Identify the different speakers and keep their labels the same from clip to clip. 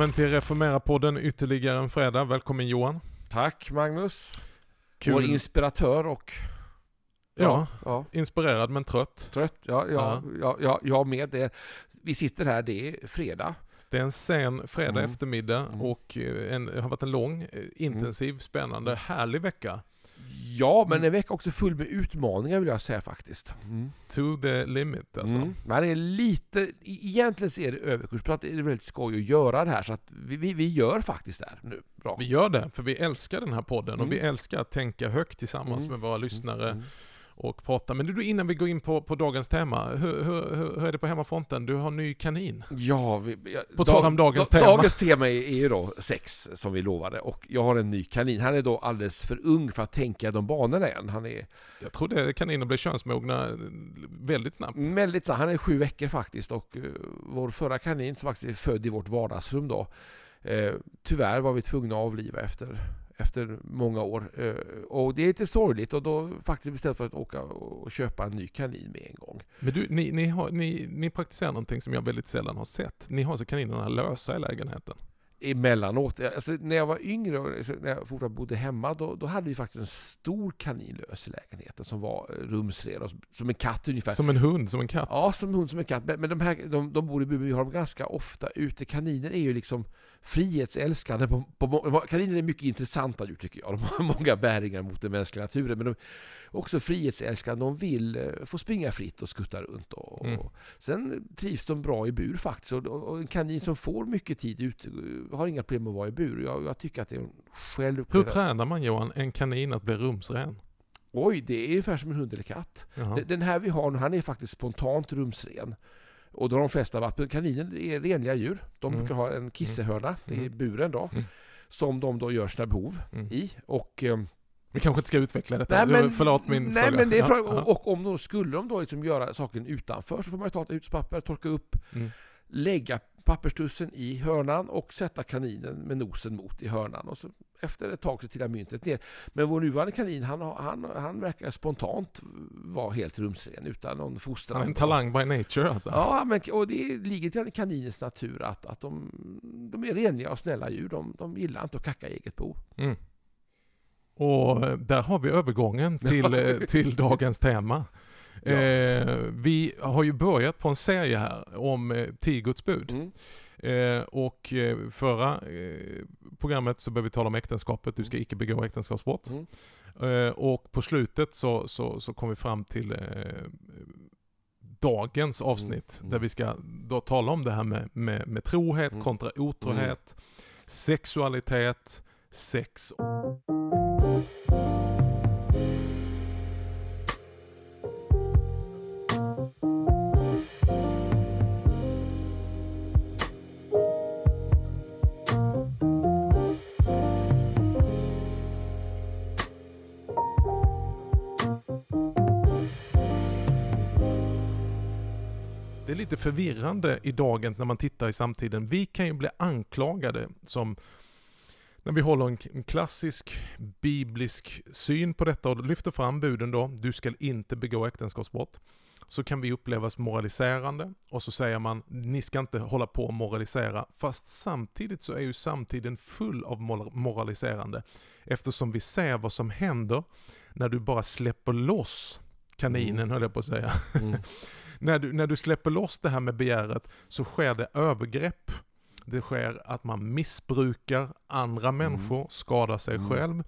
Speaker 1: Välkommen till Reformera-podden ytterligare en fredag. Välkommen Johan.
Speaker 2: Tack Magnus.
Speaker 1: Kul.
Speaker 2: Vår inspiratör och
Speaker 1: ja,
Speaker 2: ja,
Speaker 1: inspirerad men trött.
Speaker 2: trött. Ja, ja,
Speaker 1: Ja.
Speaker 2: ja. Ja, jag med. Det. Vi sitter här, det är fredag.
Speaker 1: Det är en sen fredag
Speaker 2: Mm.
Speaker 1: eftermiddag
Speaker 2: Mm.
Speaker 1: och eh, en, det har varit en lång, eh, intensiv, spännande, härlig vecka.
Speaker 2: Ja, men
Speaker 1: Mm.
Speaker 2: en vecka också full med utmaningar vill jag säga faktiskt. Mm.
Speaker 1: To the limit alltså.
Speaker 2: Mm. Men det är lite, e- egentligen så är det överkursplatt. Det är väldigt skoj att göra det här så att vi, vi, vi gör faktiskt det här nu. Bra.
Speaker 1: Vi gör det, för vi älskar den här podden och
Speaker 2: Mm.
Speaker 1: vi älskar att tänka högt tillsammans
Speaker 2: Mm.
Speaker 1: med våra lyssnare
Speaker 2: Mm.
Speaker 1: Och prata. Men du, innan vi går in på, på dagens tema, hur, hur, hur, är det på hemmafronten? Du har ny kanin.
Speaker 2: Ja, vi, ja,
Speaker 1: På tal om dagens
Speaker 2: da-
Speaker 1: tema.
Speaker 2: Dagens tema är, är ju då sex, som vi lovade. Och jag har en ny kanin. Han är då alldeles för ung för att tänka de banorna än. Han är
Speaker 1: Jag trodde kaniner blev könsmogna eh, väldigt snabbt.
Speaker 2: väldigt Han är sju veckor faktiskt. Och uh, vår förra kanin som faktiskt är född i vårt vardagsrum då. eh, tyvärr var vi tvungna att avliva efter, efter många år. Eh, och det är lite sorgligt. Och då faktiskt bestämde för att åka och köpa en ny kanin med en gång.
Speaker 1: Men du, ni, ni, har, ni, ni praktiserar någonting som jag väldigt sällan har sett. Ni har alltså så kaninerna lösa i lägenheten
Speaker 2: emellanåt. Alltså, när jag var yngre, och alltså, när jag fortfarande bodde hemma, då, då hade vi faktiskt en stor kanin lös i lägenheten som var eh, rumsren, som en katt ungefär.
Speaker 1: Som en hund, som en katt.
Speaker 2: Ja, som hund, som en katt. Men, men de här de, de bor i bur, vi har dem ganska ofta ute. Kaniner är ju liksom frihetsälskande. På, på, kaniner är mycket intressanta djur tycker jag. De har många bäringar mot den mänskliga naturen. Men de är också frihetsälskande. De vill eh, få springa fritt och skutta runt. Och,
Speaker 1: Mm.
Speaker 2: och sen trivs de bra i bur faktiskt. Och, och en kanin som får mycket tid ute eh, har inga problem med att vara i bur. Jag, jag tycker att det är en själv
Speaker 1: Hur tränar man Johan en kanin att bli rumsren?
Speaker 2: Oj, det är ungefär som en hund eller katt.
Speaker 1: Jaha.
Speaker 2: Den- här vi har nu, han är faktiskt spontant rumsren. Och då har de flesta varit, men kaninen är renliga djur. De
Speaker 1: Mm.
Speaker 2: brukar ha en kissehörna,
Speaker 1: Mm.
Speaker 2: buren då.
Speaker 1: Mm.
Speaker 2: Som de då gör sina behov
Speaker 1: Mm.
Speaker 2: i. Och, ehm,
Speaker 1: Vi kanske inte ska utveckla detta. Förlåt min
Speaker 2: nej,
Speaker 1: fråga.
Speaker 2: men det är fråga,
Speaker 1: ja.
Speaker 2: och, och om de skulle de då liksom göra saken utanför så får man ta ett utspapper, torka upp,
Speaker 1: Mm.
Speaker 2: lägga papperstussen i hörnan och sätta kaninen med nosen mot i hörnan. Och så efter ett tag så trillar myntet ner. Men vår nuvarande kanin, han, han, han verkar spontant vara helt rumsren utan någon fostran.
Speaker 1: Han är en talang by nature alltså.
Speaker 2: Ja, men, och det ligger i kaninens natur att, att de, de är renliga och snälla djur. De, de gillar inte att kacka i eget bo.
Speaker 1: Mm. Och eh, där har vi övergången till, eh, till dagens tema.
Speaker 2: Ja.
Speaker 1: Eh, vi har ju börjat på en serie här om eh, tio Guds bud.
Speaker 2: Mm.
Speaker 1: Eh, och eh, förra eh, programmet så började vi tala om äktenskapet, du ska icke begå äktenskapsbrott.
Speaker 2: Mm.
Speaker 1: Eh, och på slutet så, så, så kom vi fram till dagens avsnitt
Speaker 2: Mm.
Speaker 1: där vi ska då tala om det här med, med, med trohet
Speaker 2: Mm.
Speaker 1: kontra otrohet, sexualitet, sex. Det lite förvirrande i dagen när man tittar i samtiden. Vi kan ju bli anklagade som när vi håller en, klassisk biblisk syn på detta och lyfter fram buden då, du ska inte begå äktenskapsbrott. Så kan vi upplevas moraliserande och så säger man, ni ska inte hålla på och moralisera. Fast samtidigt så är ju samtiden full av mor- moraliserande. Eftersom vi ser vad som händer när du bara släpper loss kaninen,
Speaker 2: Mm.
Speaker 1: höll jag på att säga.
Speaker 2: Mm.
Speaker 1: när, du, när du släpper loss det här med begäret så sker det övergrepp. Det sker att man missbrukar andra människor, skadar sig
Speaker 2: Mm.
Speaker 1: själv.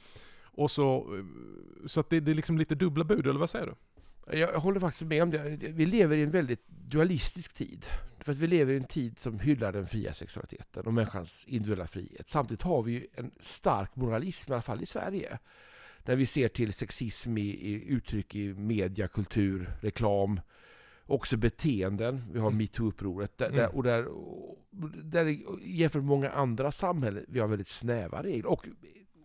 Speaker 1: Och så, eh, så att det, det är liksom lite dubbla bud, eller vad säger du?
Speaker 2: Jag håller faktiskt med om det. Vi lever i en väldigt dualistisk tid. För att vi lever i en tid som hyllar den fria sexualiteten och människans individuella frihet. Samtidigt har vi ju en stark moralism, i alla fall i Sverige. När vi ser till sexism i, i uttryck i media, kultur, reklam, också beteenden. Vi har
Speaker 1: Mm.
Speaker 2: metoo-upproret. Där,
Speaker 1: Mm.
Speaker 2: där, och där, där jämfört med många andra samhällen, vi har väldigt snäva regler. Och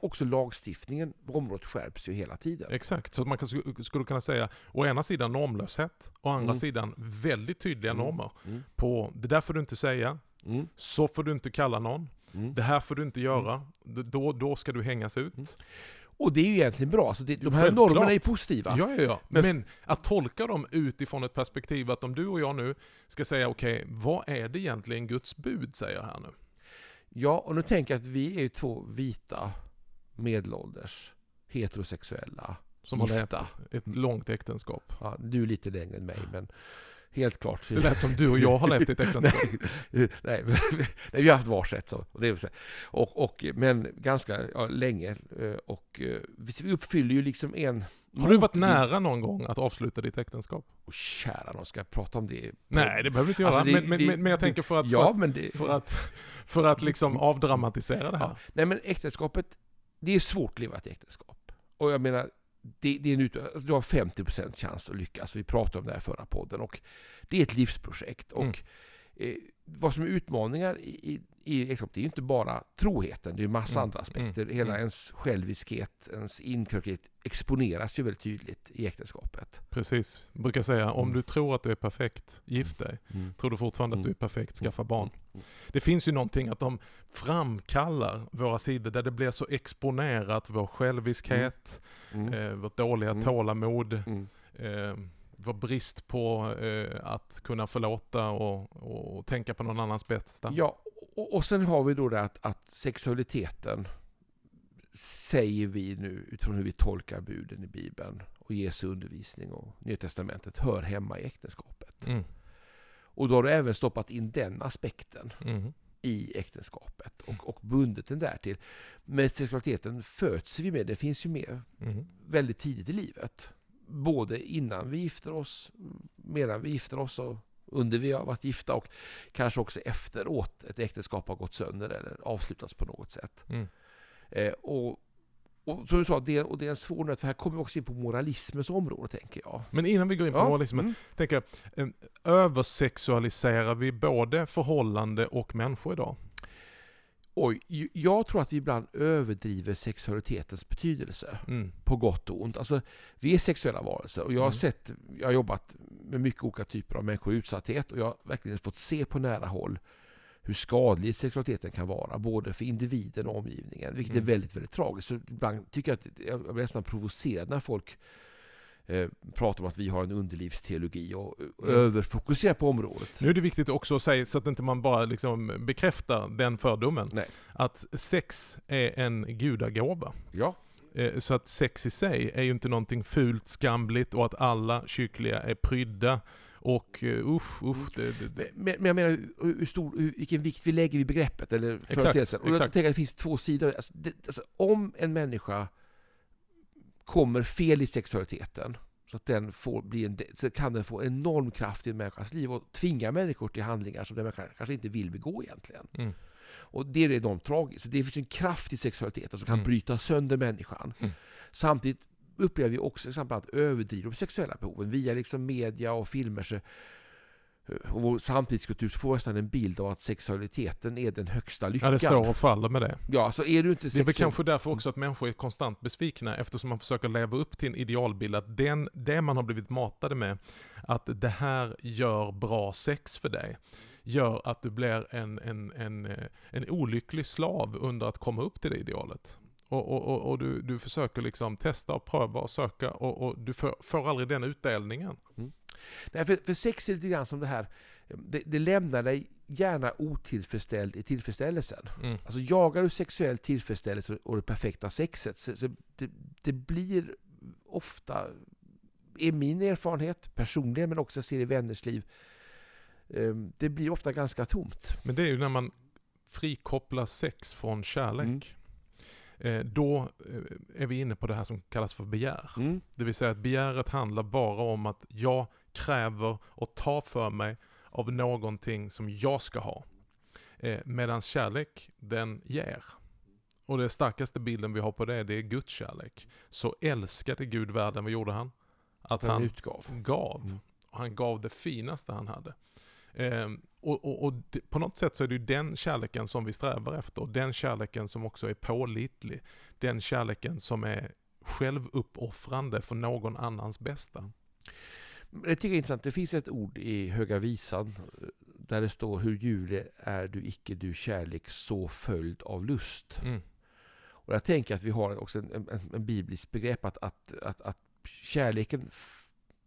Speaker 2: också lagstiftningen på området skärps ju hela tiden.
Speaker 1: Exakt, så man kan, skulle kunna säga å ena sidan normlöshet, å andra
Speaker 2: Mm.
Speaker 1: sidan väldigt tydliga
Speaker 2: Mm.
Speaker 1: normer
Speaker 2: Mm.
Speaker 1: på det där får du inte säga,
Speaker 2: Mm.
Speaker 1: så får du inte kalla någon,
Speaker 2: Mm.
Speaker 1: det här får du inte göra, då, då ska du hängas ut.
Speaker 2: Och det är ju egentligen bra. Så det, de här
Speaker 1: Självklart.
Speaker 2: normerna är positiva.
Speaker 1: Ja, ja, ja. Men,
Speaker 2: Men-
Speaker 1: att tolka dem utifrån ett perspektiv att om du och jag nu ska säga okej, vad är det egentligen Guds bud säger här nu?
Speaker 2: Ja, och nu tänker jag att vi är ju två vita medelålders heterosexuella
Speaker 1: Som har levt
Speaker 2: gifta.
Speaker 1: ett långt äktenskap.
Speaker 2: Ja, du är lite längre än mig, men helt klart.
Speaker 1: Det lät som du och jag har levt i ett äktenskap.
Speaker 2: nej, nej, vi har haft varsitt. Så, och det vill säga. och, och, men ganska ja, länge. eh, Och eh, vi uppfyller ju liksom en...
Speaker 1: Har du varit nära någon gång att avsluta ditt äktenskap?
Speaker 2: Åh, kära någon, ska jag prata om det?
Speaker 1: Nej, det behöver du inte göra.
Speaker 2: Alltså, det-
Speaker 1: men,
Speaker 2: det-
Speaker 1: men, men jag tänker för att, för
Speaker 2: Ja,
Speaker 1: att,
Speaker 2: men det...
Speaker 1: för att, för att liksom avdramatisera det här.
Speaker 2: Ja. Nej men äktenskapet, det är svårt att leva ett äktenskap. Och jag menar, det, det är en alltså, du har 50% chans att lyckas. Vi pratade om det här i förra podden. Och det är ett livsprojekt. Och
Speaker 1: Mm.
Speaker 2: eh, vad som är utmaningar i, i, i äktenskapet, det är ju inte bara troheten. Det är ju massa
Speaker 1: Mm,
Speaker 2: andra aspekter.
Speaker 1: mm,
Speaker 2: Hela
Speaker 1: mm.
Speaker 2: ens själviskhet, ens inkrökthet exponeras ju väldigt tydligt i äktenskapet.
Speaker 1: Precis. Jag brukar säga, om
Speaker 2: Mm.
Speaker 1: du tror att du är perfekt, gift dig. Tror du fortfarande att
Speaker 2: Mm.
Speaker 1: du är perfekt, skaffa barn.
Speaker 2: Mm.
Speaker 1: Det finns ju någonting att de framkallar våra sidor där det blir så exponerat, vår själviskhet,
Speaker 2: Mm.
Speaker 1: eh, vårt dåliga
Speaker 2: Mm.
Speaker 1: tålamod,
Speaker 2: Mm.
Speaker 1: Vår brist på eh, att kunna förlåta och, och tänka på någon annans bästa.
Speaker 2: Ja, och, och sen har vi då det att, att sexualiteten säger vi nu utifrån hur vi tolkar buden i Bibeln och Jesu undervisning och Nya Testamentet hör hemma i äktenskapet.
Speaker 1: Mm.
Speaker 2: Och då har du även stoppat in den aspekten
Speaker 1: Mm.
Speaker 2: i äktenskapet och, och bundit den där till. Men sexualiteten föds vi med, det finns ju med
Speaker 1: Mm.
Speaker 2: väldigt tidigt i livet. Både innan vi gifter oss, medan vi gifter oss och under vi har varit gifta och kanske också efteråt ett äktenskap har gått sönder eller avslutats på något sätt.
Speaker 1: Mm.
Speaker 2: Eh, och, och som du sa, det, och det är en svår nöt, för här kommer vi också in på moralismens område, tänker jag.
Speaker 1: Men innan vi går in på
Speaker 2: Ja,
Speaker 1: moralismen,
Speaker 2: mm.
Speaker 1: tänker jag, eh, översexualiserar vi både förhållande och människor idag?
Speaker 2: Oj, jag tror att vi ibland överdriver sexualitetens betydelse.
Speaker 1: Mm.
Speaker 2: på gott och ont. Alltså, vi är sexuella varelser och jag har
Speaker 1: Mm.
Speaker 2: sett, jag har jobbat med mycket olika typer av människor i utsatthet och jag har verkligen fått se på nära håll hur skadlig sexualiteten kan vara, både för individen och omgivningen, vilket
Speaker 1: Mm.
Speaker 2: är väldigt, väldigt tragiskt. Så ibland tycker jag att jag blir nästan provocerad när folk eh, pratar om att vi har en underlivsteologi och
Speaker 1: Mm.
Speaker 2: överfokuserar på området.
Speaker 1: Nu är det viktigt också att säga, så att inte man bara liksom bekräftar den fördomen,
Speaker 2: Nej.
Speaker 1: att sex är en gudagåva.
Speaker 2: Ja,
Speaker 1: Eh, Så att sex i sig är ju inte någonting fult, skamligt och att alla kyckliga är prydda. Och uh, usch, usch. Det, det.
Speaker 2: Men, men jag menar hur, stor, hur, vilken vikt vi lägger vid begreppet eller
Speaker 1: Exakt,
Speaker 2: företeelsen. Och jag
Speaker 1: exakt.
Speaker 2: tänker att det finns två sidor. Alltså, det, alltså, om en människa kommer fel i sexualiteten så att den får bli en, så kan den få enorm kraft i en människas liv och tvinga människor till handlingar som den kanske inte vill begå egentligen.
Speaker 1: Mm.
Speaker 2: Och det är enormt tragiskt. Så det finns en kraft i sexualiteten som kan
Speaker 1: Mm.
Speaker 2: bryta sönder människan.
Speaker 1: Mm.
Speaker 2: Samtidigt upplever vi också till exempel att överdriva de sexuella behoven via liksom media och filmer. Så, och vår samtidskultur så får nästan en bild av att sexualiteten är den högsta lyckan.
Speaker 1: Ja, det står och faller med det.
Speaker 2: Ja, så är du inte
Speaker 1: Det är väl
Speaker 2: sexuell...
Speaker 1: kanske därför också att människor är konstant besvikna eftersom man försöker leva upp till en idealbild att den, det man har blivit matade med, att det här gör bra sex för dig, gör att du blir en, en, en, eh, en olycklig slav under att komma upp till det idealet. Och, och, och, och du, du försöker liksom testa och pröva och söka och, och du får, får aldrig den utdelningen.
Speaker 2: Nej, för, för sex är lite grann som det här, det, det lämnar dig gärna otillfredsställd i tillfredsställelsen.
Speaker 1: Mm.
Speaker 2: Alltså jagar du sexuell tillfredsställelse och det perfekta sexet, så, så det, det blir ofta, är min erfarenhet personligen, men också jag ser i vänners liv, eh, det blir ofta ganska tomt.
Speaker 1: Men det är ju när man frikopplar sex från kärlek. Eh, då eh, är vi inne på det här som kallas för begär.
Speaker 2: Mm.
Speaker 1: Det vill säga att begäret handlar bara om att jag kräver och tar för mig av någonting som jag ska ha. Eh, Medan kärlek, den ger. Och den starkaste bilden vi har på det, det är Guds kärlek. Så älskade Gud världen, vad gjorde han? Att
Speaker 2: Han
Speaker 1: han
Speaker 2: utgav.
Speaker 1: gav.
Speaker 2: Mm.
Speaker 1: Och han gav det finaste han hade. Ehm, och och, och det, på något sätt så är det ju den kärleken som vi strävar efter. Och den kärleken som också är pålitlig. Den kärleken som är självuppoffrande för någon annans bästa.
Speaker 2: Men Det tycker jag är intressant. Det finns ett ord i Höga Visan eh, där det står hur ljuvlig är du icke du kärlek så följd av lust.
Speaker 1: Mm.
Speaker 2: Och jag tänker att vi har också en, en, en biblisk begrepp att, att, att, att kärleken,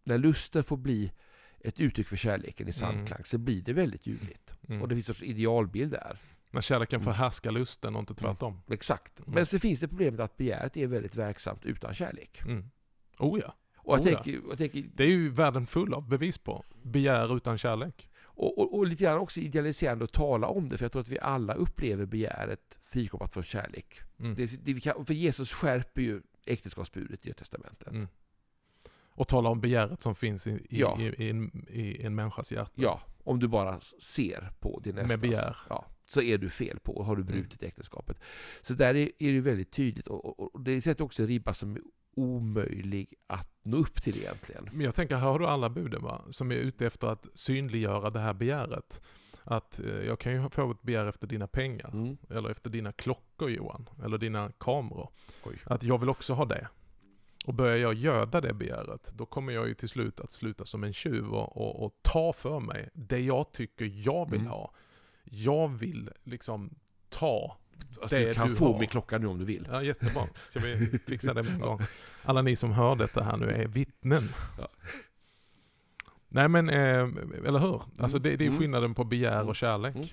Speaker 2: när lusten får bli ett uttryck för kärleken i samklang så blir det väldigt ljuvligt.
Speaker 1: Mm.
Speaker 2: Och det finns en sorts idealbild där.
Speaker 1: När kärleken
Speaker 2: Mm.
Speaker 1: förhärskar lusten och inte tvärtom.
Speaker 2: Exakt.
Speaker 1: Mm.
Speaker 2: Men så finns det problemet att begäret är väldigt verksamt utan kärlek.
Speaker 1: Mm. Oh ja.
Speaker 2: Och jag,
Speaker 1: ja.
Speaker 2: tänker, jag tänker,
Speaker 1: Det är ju världen full av bevis på. Begär utan kärlek.
Speaker 2: och, och, och lite grann också idealiserande att tala om det, för jag tror att vi alla upplever begäret frikopplat från kärlek.
Speaker 1: Mm.
Speaker 2: Det, det kan, för Jesus skärper ju äktenskapsbudet i Nya Testamentet.
Speaker 1: Mm. Och tala om begäret som finns i, i,
Speaker 2: Ja.
Speaker 1: i, i, en, i en människas hjärta.
Speaker 2: Ja, om du bara ser på din
Speaker 1: Med
Speaker 2: nästas.
Speaker 1: begär.
Speaker 2: Ja, så är du fel på har du
Speaker 1: Mm.
Speaker 2: brutit äktenskapet. Så där är, är det väldigt tydligt och, och, och det sätter också en ribba som omöjlig att nå upp till egentligen.
Speaker 1: Men jag tänker, här har du alla buden va? Som är ute efter att synliggöra det här begäret. Att eh, jag kan ju få ett begär efter dina pengar.
Speaker 2: Mm.
Speaker 1: Eller efter dina klockor Johan. Eller dina kameror.
Speaker 2: Oj.
Speaker 1: Att jag vill också ha det. Och börjar jag göda det begäret, då kommer jag ju till slut att sluta som en tjuv och, och, och ta för mig det jag tycker jag vill
Speaker 2: Mm.
Speaker 1: ha. Jag vill liksom ta.
Speaker 2: Alltså,
Speaker 1: Det
Speaker 2: du kan
Speaker 1: du
Speaker 2: få
Speaker 1: har.
Speaker 2: min klocka nu om du vill.
Speaker 1: Ja, jättebra. Ska vi fixa det med en gång? Alla ni som hör detta här nu är vittnen.
Speaker 2: Ja.
Speaker 1: Nej men, eh, eller hur? Alltså det, det är
Speaker 2: Mm.
Speaker 1: skillnaden på begär
Speaker 2: Mm.
Speaker 1: och kärlek.
Speaker 2: Mm.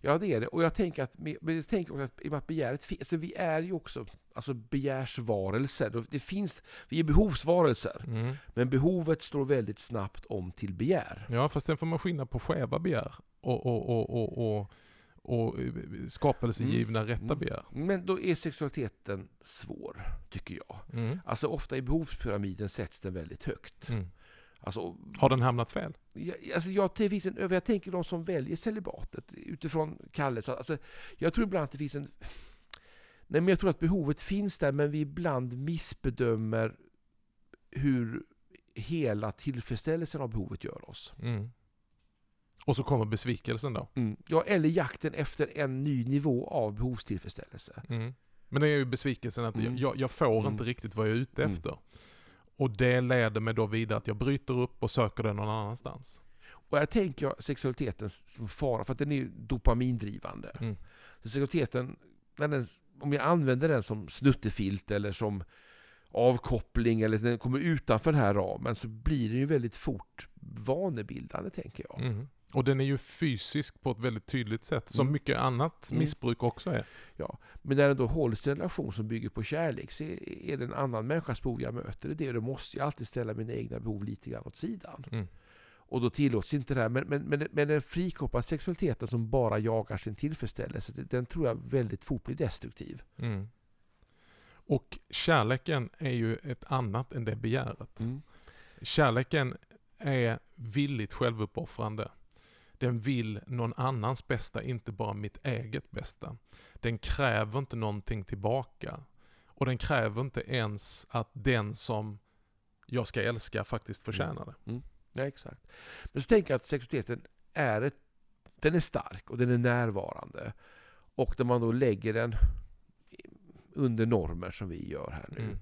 Speaker 2: Ja, det är det. Och jag tänker att, men jag tänker också att, i och med att begäret finns, alltså vi är ju också alltså begärsvarelser. Det finns, vi är behovsvarelser.
Speaker 1: Mm.
Speaker 2: Men behovet slår väldigt snabbt om till begär.
Speaker 1: Ja, fast sen får man skilja på skeva begär och, och, och, och, och, och eh, skapelsegivna rätta
Speaker 2: Mm.
Speaker 1: begär.
Speaker 2: Men då är sexualiteten svår, tycker jag.
Speaker 1: Mm.
Speaker 2: Alltså ofta i behovspyramiden sätts den väldigt högt.
Speaker 1: Mm.
Speaker 2: Alltså,
Speaker 1: Har den hamnat fel?
Speaker 2: jag, alltså jag, det finns en, jag tänker de som väljer celibatet utifrån kallelsen. Alltså, jag tror ibland att det finns en... Nej, men jag tror att behovet finns där, men vi ibland missbedömer hur hela tillfredsställelsen av behovet gör oss.
Speaker 1: Mm. Och så kommer besvikelsen då.
Speaker 2: Ja, eller jakten efter en ny nivå av behovstillfredsställelse.
Speaker 1: Mm. Men det är ju besvikelsen att
Speaker 2: Mm.
Speaker 1: jag, jag får
Speaker 2: Mm.
Speaker 1: inte riktigt vad jag är ute
Speaker 2: Mm.
Speaker 1: efter. Och det leder mig då vidare att jag bryter upp och söker det någon annanstans.
Speaker 2: Och jag tänker sexualiteten som fara, för att den är ju dopamindrivande.
Speaker 1: Mm.
Speaker 2: Så sexualiteten, den, om jag använder den som snuttefilt eller som avkoppling eller den kommer utanför den här ramen så blir den ju väldigt fort vanebildande tänker jag.
Speaker 1: Mm. Och den är ju fysisk på ett väldigt tydligt sätt, som
Speaker 2: Mm.
Speaker 1: mycket annat
Speaker 2: Mm.
Speaker 1: missbruk också är.
Speaker 2: Men när den då hålls en relation som bygger på kärlek så är det en annan människas behov jag möter. Det är det, då måste jag alltid ställa mina egna behov lite grann åt sidan.
Speaker 1: Mm.
Speaker 2: Och då tillåts inte det här. Men, men, men, men den frikopplade sexualiteten som bara jagar sin tillfredsställelse, det- den tror jag väldigt fort blir destruktiv.
Speaker 1: Mm. Och kärleken är ju ett annat än det begäret.
Speaker 2: Mm.
Speaker 1: Kärleken är villigt självuppoffrande. Den vill någon annans bästa, inte bara mitt eget bästa. Den kräver inte någonting tillbaka. Och den kräver inte ens att den som jag ska älska faktiskt förtjänar det.
Speaker 2: Ja, exakt. Men så tänker jag att sexualiteten är, ett, den är stark och den är närvarande. Och när man då lägger den under normer som vi gör här nu.
Speaker 1: Mm.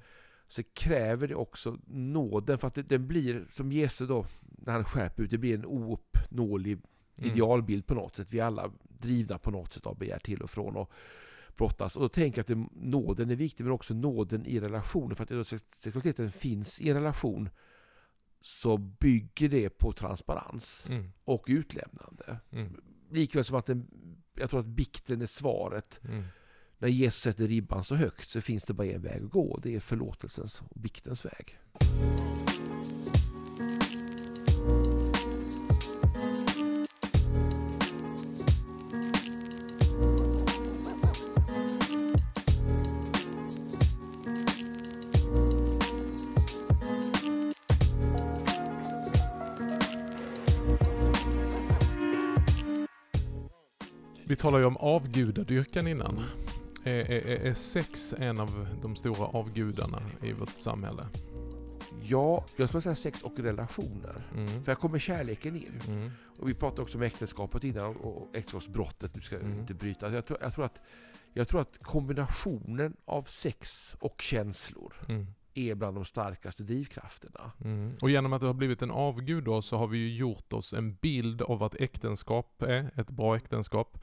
Speaker 2: Så kräver det också nåden för att det, den blir, som Jesus då, när han skärper ut, det blir en ouppnåelig
Speaker 1: Mm.
Speaker 2: idealbild på något sätt. Vi är alla drivna på något sätt av begär till och från och brottas. Och då tänker jag att det, nåden är viktig, men också nåden i relationen. För att sexualiteten finns i en relation så bygger det på transparens
Speaker 1: Mm.
Speaker 2: och utlämnande.
Speaker 1: Mm.
Speaker 2: Likväl som att den, jag tror att bikten är svaret.
Speaker 1: Mm.
Speaker 2: När Jesus sätter ribban så högt så finns det bara en väg att gå. Det är förlåtelsens och biktens väg.
Speaker 1: Vi talade ju om avgudadyrkan innan. Är, är, är- är sex en av de stora avgudarna i vårt samhälle?
Speaker 2: Ja, jag skulle säga sex och relationer.
Speaker 1: Mm.
Speaker 2: För här kommer kärleken in.
Speaker 1: Mm.
Speaker 2: Och vi pratade också om äktenskapet innan och och äktenskapsbrottet. Du ska
Speaker 1: Mm.
Speaker 2: inte bryta. Jag tror, jag, tror att, jag tror att kombinationen av sex och känslor
Speaker 1: Mm.
Speaker 2: Är bland de starkaste drivkrafterna.
Speaker 1: Mm. Och genom att det har blivit en avgud då så har vi ju gjort oss en bild av vad äktenskap är, ett bra äktenskap.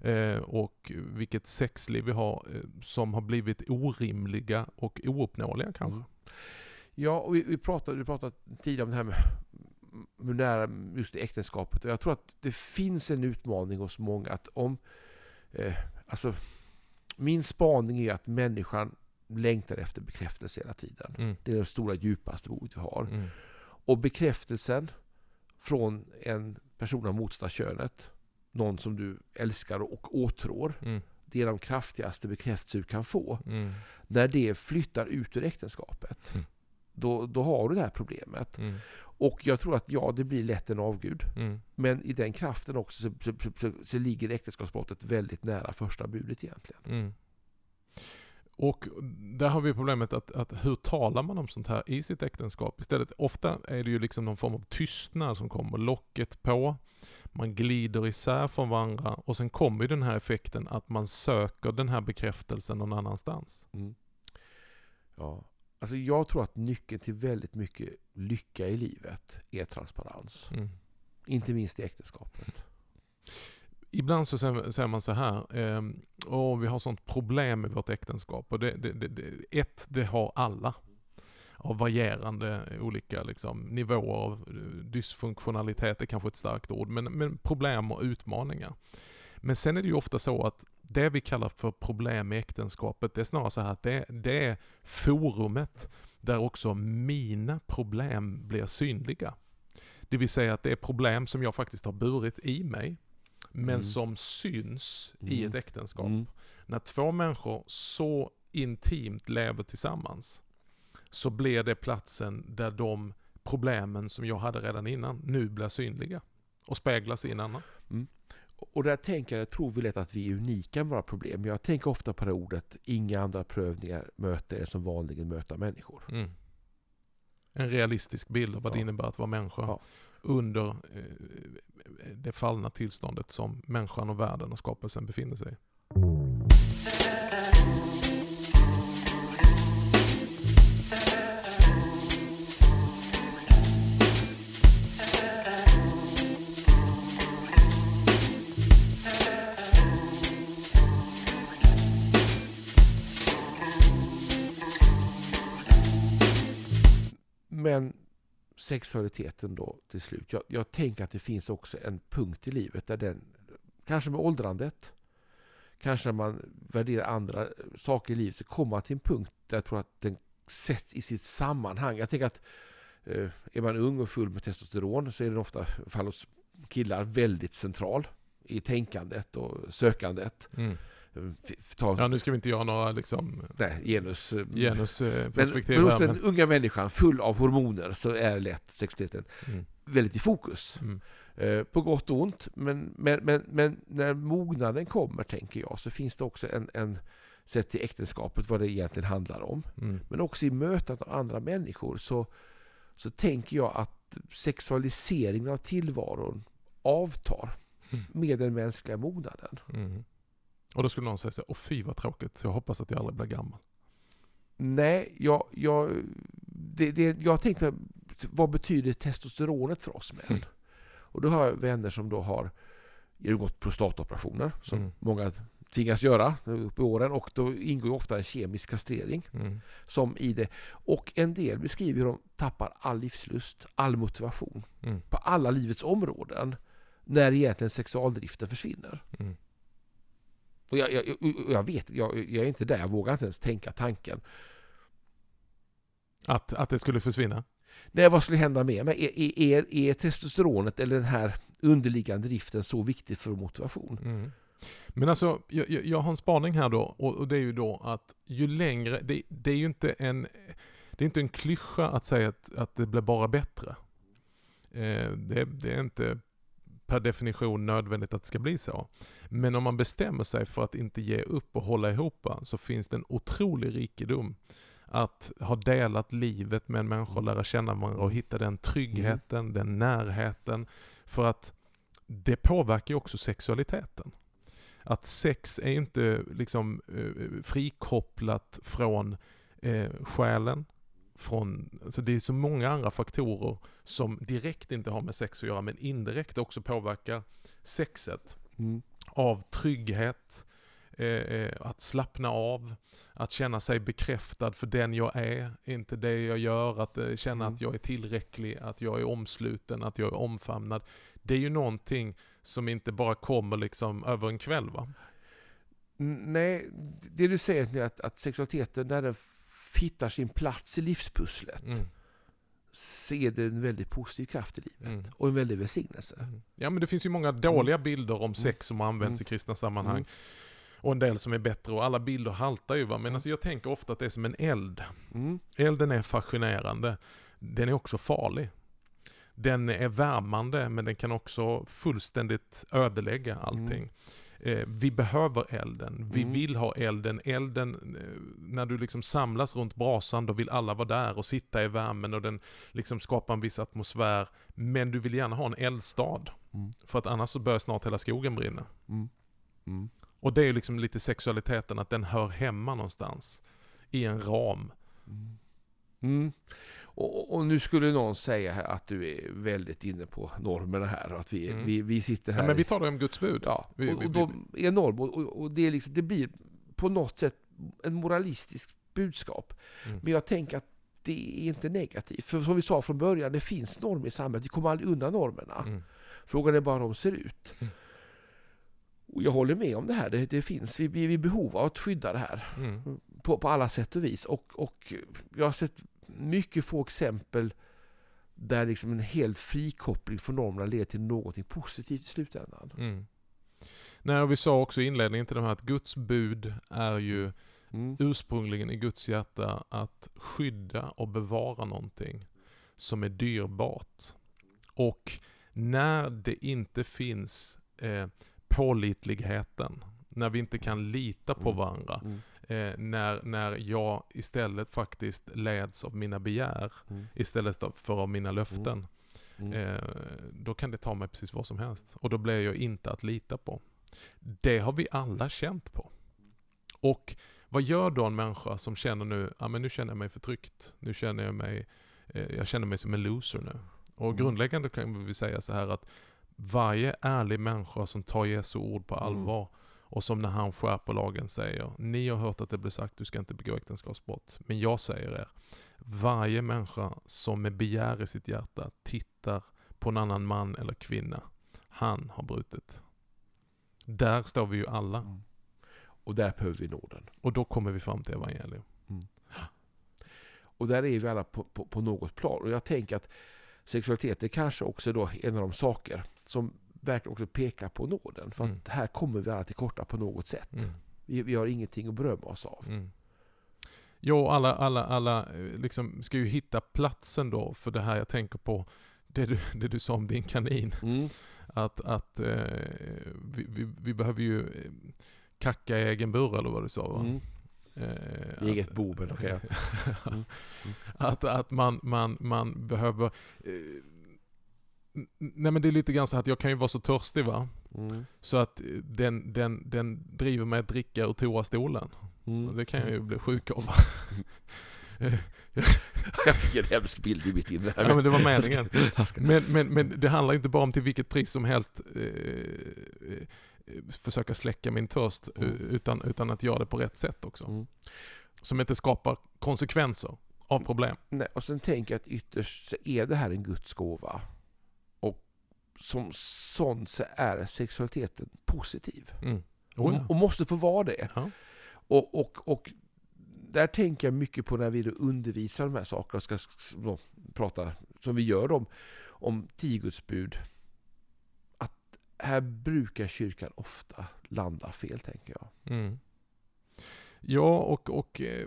Speaker 1: Eh, och vilket sexliv vi har eh, som har blivit orimliga och ouppnåeliga kanske.
Speaker 2: Mm. Ja, och vi, vi pratade, vi pratade tidigare om det här med hur nära just äktenskapet. Och jag tror att det finns en utmaning hos många att om Eh, alltså, min spaning är att människan längtar efter bekräftelse hela tiden.
Speaker 1: Mm.
Speaker 2: Det är det stora djupaste behovet vi har.
Speaker 1: Mm.
Speaker 2: Och bekräftelsen från en person av motsatta könet, någon som du älskar och åtrår,
Speaker 1: Mm.
Speaker 2: det är de kraftigaste bekräftelser du kan få.
Speaker 1: Mm.
Speaker 2: När det flyttar ut ur äktenskapet,
Speaker 1: Mm.
Speaker 2: då, då har du det här problemet.
Speaker 1: Mm.
Speaker 2: Och jag tror att ja, det blir lätt en avgud.
Speaker 1: Mm.
Speaker 2: Men i den kraften också så, så, så, så, så ligger äktenskapsbrottet väldigt nära första budet egentligen.
Speaker 1: Mm. Och där har vi problemet att, att hur talar man om sånt här i sitt äktenskap? Istället, ofta är det ju liksom någon form av tystnad som kommer, locket på, man glider isär från varandra och sen kommer ju den här effekten att man söker den här bekräftelsen någon annanstans.
Speaker 2: Ja. Alltså jag tror att nyckeln till väldigt mycket lycka i livet är transparens.
Speaker 1: Mm.
Speaker 2: Inte minst i äktenskapet.
Speaker 1: Ibland så säger man så här, eh, vi har sånt problem med vårt äktenskap. Och det, det, det, det, ett, det har alla. Av varierande olika liksom, nivåer av eh, dysfunktionalitet, är kanske ett starkt ord, men, men problem och utmaningar. Men sen är det ju ofta så att det vi kallar för problem i äktenskapet, det är snarare så här att det, det är forumet där också mina problem blir synliga. Det vill säga att det är problem som jag faktiskt har burit i mig, men
Speaker 2: Mm.
Speaker 1: som syns i
Speaker 2: Mm.
Speaker 1: ett äktenskap.
Speaker 2: Mm.
Speaker 1: När två människor så intimt lever tillsammans så blir det platsen där de problemen som jag hade redan innan nu blir synliga och speglas i en annan.
Speaker 2: Och där tänker jag, tror vi lätt att vi är unika med våra problem. Jag tänker ofta på det ordet, inga andra prövningar möter er som vanligen möter människor.
Speaker 1: Mm. En realistisk bild av vad det
Speaker 2: Ja.
Speaker 1: innebär att vara människa
Speaker 2: Ja
Speaker 1: under eh, det fallna tillståndet som människan och världen och skapelsen befinner sig i.
Speaker 2: sexualiteten då till slut. Jag, jag tänker att det finns också en punkt i livet där den, kanske med åldrandet, kanske när man värderar andra saker i livet, så kommer man till en punkt där jag tror att den sätts i sitt sammanhang. Jag tänker att eh, är man ung och full med testosteron så är den ofta, i fall hos killar, väldigt central i tänkandet och sökandet.
Speaker 1: Mm.
Speaker 2: Ta,
Speaker 1: Ja, nu ska vi inte göra några liksom,
Speaker 2: nej, genus. eh, Men,
Speaker 1: genusperspektiv
Speaker 2: men hos
Speaker 1: här.
Speaker 2: den
Speaker 1: Men,
Speaker 2: unga människan full av hormoner så är lätt sexualiteten
Speaker 1: mm,
Speaker 2: väldigt i fokus.
Speaker 1: mm,
Speaker 2: Eh, på gott och ont. Men, men, men, men när mognaden kommer, tänker jag, så finns det också en, en sett till äktenskapet, vad det egentligen handlar om.
Speaker 1: mm,
Speaker 2: Men också i mötet av andra människor så, så tänker jag att sexualiseringen av tillvaron avtar
Speaker 1: Mm.
Speaker 2: med den mänskliga mognaden.
Speaker 1: Och då skulle någon säga så här, åh fy vad tråkigt, jag hoppas att jag aldrig blir gammal.
Speaker 2: Nej, jag, jag, det, det, jag tänkte, vad betyder testosteronet för oss män?
Speaker 1: Mm.
Speaker 2: Och då har jag vänner som då har genomgått prostatoperationer, som
Speaker 1: Mm.
Speaker 2: många tvingas göra upp i åren. Och då ingår ofta en kemisk kastrering
Speaker 1: Mm.
Speaker 2: som i det. Och en del beskriver hur de tappar all livslust, all motivation
Speaker 1: Mm.
Speaker 2: på alla livets områden när egentligen sexualdriften försvinner.
Speaker 1: Mm.
Speaker 2: Och jag, jag, jag vet, jag, jag är inte där, jag vågar inte ens tänka tanken.
Speaker 1: Att, att det skulle försvinna?
Speaker 2: Nej, vad skulle hända med mig? Är, är, är, testosteronet eller den här underliggande driften så viktigt för motivation?
Speaker 1: Mm. Men alltså, jag, jag, har en spaning här då, och, och det är ju då att ju längre, det, det är ju inte en, det är inte en klyscha att säga att, att det blir bara bättre. Eh, det, det är inte per definition nödvändigt att det ska bli så. Men om man bestämmer sig för att inte ge upp och hålla ihop så finns det en otrolig rikedom att ha delat livet med en människa och lära känna varandra och hitta den tryggheten, den närheten. För att det påverkar ju också sexualiteten. Att sex är inte liksom eh, frikopplat från eh, själen. Från, alltså det är så många andra faktorer som direkt inte har med sex att göra men indirekt också påverkar sexet.
Speaker 2: Mm.
Speaker 1: Av trygghet, eh, eh, att slappna av, att känna sig bekräftad för den jag är, inte det jag gör, att eh, känna
Speaker 2: Mm.
Speaker 1: att jag är tillräcklig, att jag är omsluten, att jag är omfamnad. Det är ju någonting som inte bara kommer liksom över en kväll va?
Speaker 2: Nej, det du säger är att, att sexualiteten, när den hittar sin plats i livspusslet,
Speaker 1: Mm.
Speaker 2: så är det en väldigt positiv kraft i livet.
Speaker 1: Mm.
Speaker 2: Och en väldig välsignelse.
Speaker 1: Mm. Ja men det finns ju många dåliga bilder om sex som används i kristna sammanhang.
Speaker 2: Mm.
Speaker 1: Och en del som är bättre och alla bilder haltar ju va. Men
Speaker 2: Mm.
Speaker 1: alltså jag tänker ofta att det är som en eld.
Speaker 2: Mm.
Speaker 1: Elden är fascinerande. Den är också farlig. Den är värmande men den kan också fullständigt ödelägga allting. Eh, vi behöver elden. Vi
Speaker 2: Mm.
Speaker 1: vill ha elden. Elden, eh, när du liksom samlas runt brasan, då vill alla vara där och sitta i värmen och den liksom skapar en viss atmosfär. Men du vill gärna ha en eldstad.
Speaker 2: Mm.
Speaker 1: För att annars så börjar snart hela skogen brinna.
Speaker 2: Mm. Mm.
Speaker 1: Och det är ju liksom lite sexualiteten, att den hör hemma någonstans. I en ram.
Speaker 2: Och, och nu skulle någon säga att du är väldigt inne på normerna här och att vi,
Speaker 1: Mm.
Speaker 2: vi, vi sitter här.
Speaker 1: Ja, men vi det om Guds bud.
Speaker 2: ja,
Speaker 1: vi-
Speaker 2: och, och de är normer och, och, det, är liksom, det blir på något sätt en moralistisk budskap.
Speaker 1: Mm.
Speaker 2: Men jag tänker att det är inte negativt. För som vi sa från början, det finns normer i samhället. Vi kommer aldrig undan normerna.
Speaker 1: Mm.
Speaker 2: Frågan är bara hur de ser ut.
Speaker 1: Mm.
Speaker 2: Och jag håller med om det här. Det, det finns, vi, vi är i behov av att skydda det här.
Speaker 1: Mm.
Speaker 2: på, på alla sätt och vis. Och, och jag har sett mycket få exempel där liksom en helt frikoppling från normerna leder till någonting positivt i slutändan.
Speaker 1: Mm. Nej, och vi sa också i inledningen till de här att Guds bud är ju
Speaker 2: Mm.
Speaker 1: ursprungligen i Guds hjärta att skydda och bevara någonting som är dyrbart. Och när det inte finns eh, pålitligheten, när vi inte kan lita på
Speaker 2: Mm.
Speaker 1: varandra,
Speaker 2: Mm.
Speaker 1: Eh, när, när jag istället faktiskt leds av mina begär
Speaker 2: Mm.
Speaker 1: istället för av mina löften,
Speaker 2: Mm.
Speaker 1: eh, då kan det ta mig precis vad som helst. Och då blir jag inte att lita på. Det har vi alla känt på. Och vad gör då en människa som känner nu, ja men nu känner jag mig förtryckt, nu känner jag mig, eh, jag känner mig som en loser nu. Och
Speaker 2: Mm.
Speaker 1: grundläggande kan vi säga så här att varje ärlig människa som tar Jesu ord på
Speaker 2: Mm.
Speaker 1: Och som när han skärper lagen säger, ni har hört att det blir sagt, du ska inte begå äktenskapsbrott. Men jag säger er, varje människa som med begär i sitt hjärta tittar på en annan man eller kvinna, han har brutit. Där står vi ju alla.
Speaker 2: Mm. Och där behöver vi nåden.
Speaker 1: Och då kommer vi fram till evangelium.
Speaker 2: Och där är vi alla på, på, på något plan. Och jag tänker att sexualitet är kanske också då en av de saker som verkligen också pekar på nåden. För
Speaker 1: Mm.
Speaker 2: att här kommer vi alla till korta på något sätt.
Speaker 1: Mm.
Speaker 2: Vi, vi har ingenting att berömma oss av.
Speaker 1: Mm. Jo, alla, alla, alla eh, liksom ska ju hitta platsen då för det här jag tänker på. Det du, det du sa om din kanin.
Speaker 2: Mm.
Speaker 1: Att, att eh, vi, vi, vi behöver ju eh, kacka i egen bur eller vad du sa va?
Speaker 2: Mm.
Speaker 1: Eh,
Speaker 2: Eget bo, men okej. Mm.
Speaker 1: att, att man, man, man behöver... Eh, nej men det är lite grann så att jag kan ju vara så törstig va.
Speaker 2: Mm.
Speaker 1: Så att eh, den, den, den driver mig att dricka ur toastolen.
Speaker 2: Mm.
Speaker 1: Det kan jag ju bli sjuk av.
Speaker 2: Jag fick en hemsk bild i mitt inre.
Speaker 1: ja men det var meningen. Men, men, men det handlar inte bara om till vilket pris som helst eh, eh, försöka släcka min törst,
Speaker 2: Mm.
Speaker 1: eh, utan, utan att göra det på rätt sätt också.
Speaker 2: Mm.
Speaker 1: Som inte skapar konsekvenser av problem.
Speaker 2: Nej, och sen tänker jag att ytterst så är det här en Guds gåva. Som sån så är sexualiteten positiv.
Speaker 1: Mm. Oh, ja.
Speaker 2: Och, och måste få vara det.
Speaker 1: Ja.
Speaker 2: Och, och, och där tänker jag mycket på när vi undervisar de här sakerna och ska då prata, som vi gör om, om tio Guds bud. Att här brukar kyrkan ofta landa fel, tänker jag.
Speaker 1: Mm. Ja, och, och eh,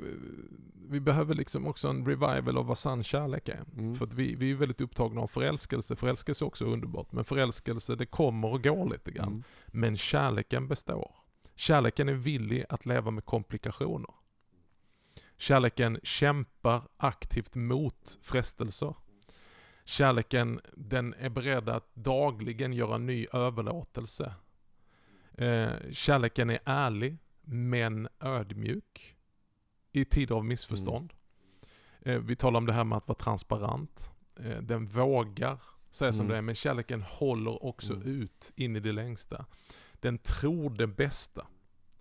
Speaker 1: vi behöver liksom också en revival av vad sann kärlek är.
Speaker 2: Mm.
Speaker 1: För vi, vi är väldigt upptagna av förälskelse. Förälskelse är också underbart. Men förälskelse, det kommer och går lite grann.
Speaker 2: Mm.
Speaker 1: Men kärleken består. Kärleken är villig att leva med komplikationer. Kärleken kämpar aktivt mot frestelser. Kärleken, den är beredd att dagligen göra ny överlåtelse. Eh, kärleken är ärlig, men ödmjuk i tider av missförstånd. Eh, vi talar om det här med att vara transparent. Eh, den vågar säga som
Speaker 2: Mm.
Speaker 1: det är, men kärleken håller också
Speaker 2: Mm.
Speaker 1: ut in i det längsta. Den tror det bästa.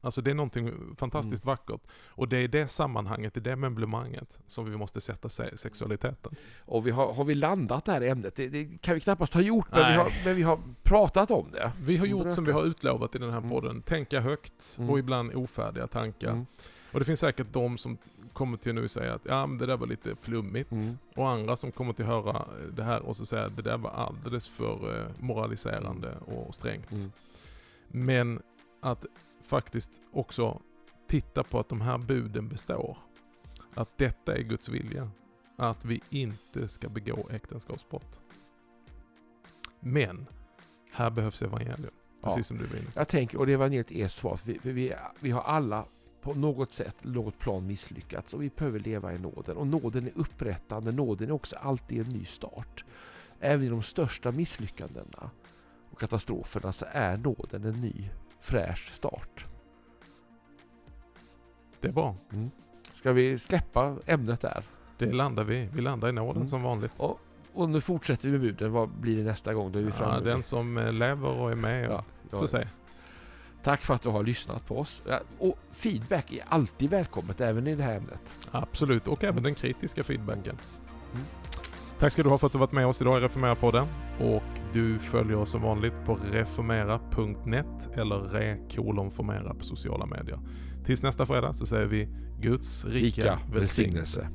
Speaker 1: Alltså det är någonting fantastiskt
Speaker 2: Mm.
Speaker 1: vackert. Och det är i det sammanhanget, i det möblemanget som vi måste sätta se- sexualiteten.
Speaker 2: Och vi har, har vi landat det här ämnet? Det, det kan vi knappast ha gjort, men vi, har, men vi har pratat om det.
Speaker 1: Vi har gjort som vi har utlovat i den här
Speaker 2: Mm.
Speaker 1: podden. Tänka högt
Speaker 2: Mm.
Speaker 1: och ibland ofärdiga tankar.
Speaker 2: Mm.
Speaker 1: Och det finns säkert de som kommer till nu och säger att ja, men det där var lite flummigt.
Speaker 2: Mm.
Speaker 1: Och andra som kommer till höra det här och så säger att det där var alldeles för eh, moraliserande och strängt.
Speaker 2: Mm.
Speaker 1: Men att faktiskt också titta på att de här buden består. Att detta är Guds vilja. Att vi inte ska begå äktenskapsbrott. Men här behövs evangelium.
Speaker 2: Ja.
Speaker 1: Precis som du var inne på.
Speaker 2: Jag tänker, och det evangeliet är svaret, vi, vi, vi har alla på något sätt, något plan misslyckats och vi behöver leva i nåden. Och nåden är upprättande, nåden är också alltid en ny start. Även i de största misslyckandena och katastroferna så är nåden en ny, fräsch start.
Speaker 1: Det är bra.
Speaker 2: Ska vi släppa ämnet där?
Speaker 1: Det landar vi. Vi landar i nåden
Speaker 2: Mm.
Speaker 1: som vanligt.
Speaker 2: Och nu fortsätter vi med buden. Vad blir det nästa gång? Då är vi
Speaker 1: Ja,
Speaker 2: framme
Speaker 1: den som eh, lever och är med
Speaker 2: Ja,
Speaker 1: får se.
Speaker 2: Tack för att du har lyssnat på oss. Och feedback är alltid välkommet, även i det här ämnet.
Speaker 1: Absolut, och även den kritiska feedbacken. Tack ska du ha för att du varit med oss idag i Reformera-podden. Och du följer oss som vanligt på reformera.net eller re-formera på sociala medier. Tills nästa fredag så säger vi Guds rika,
Speaker 2: Rika välsignelse.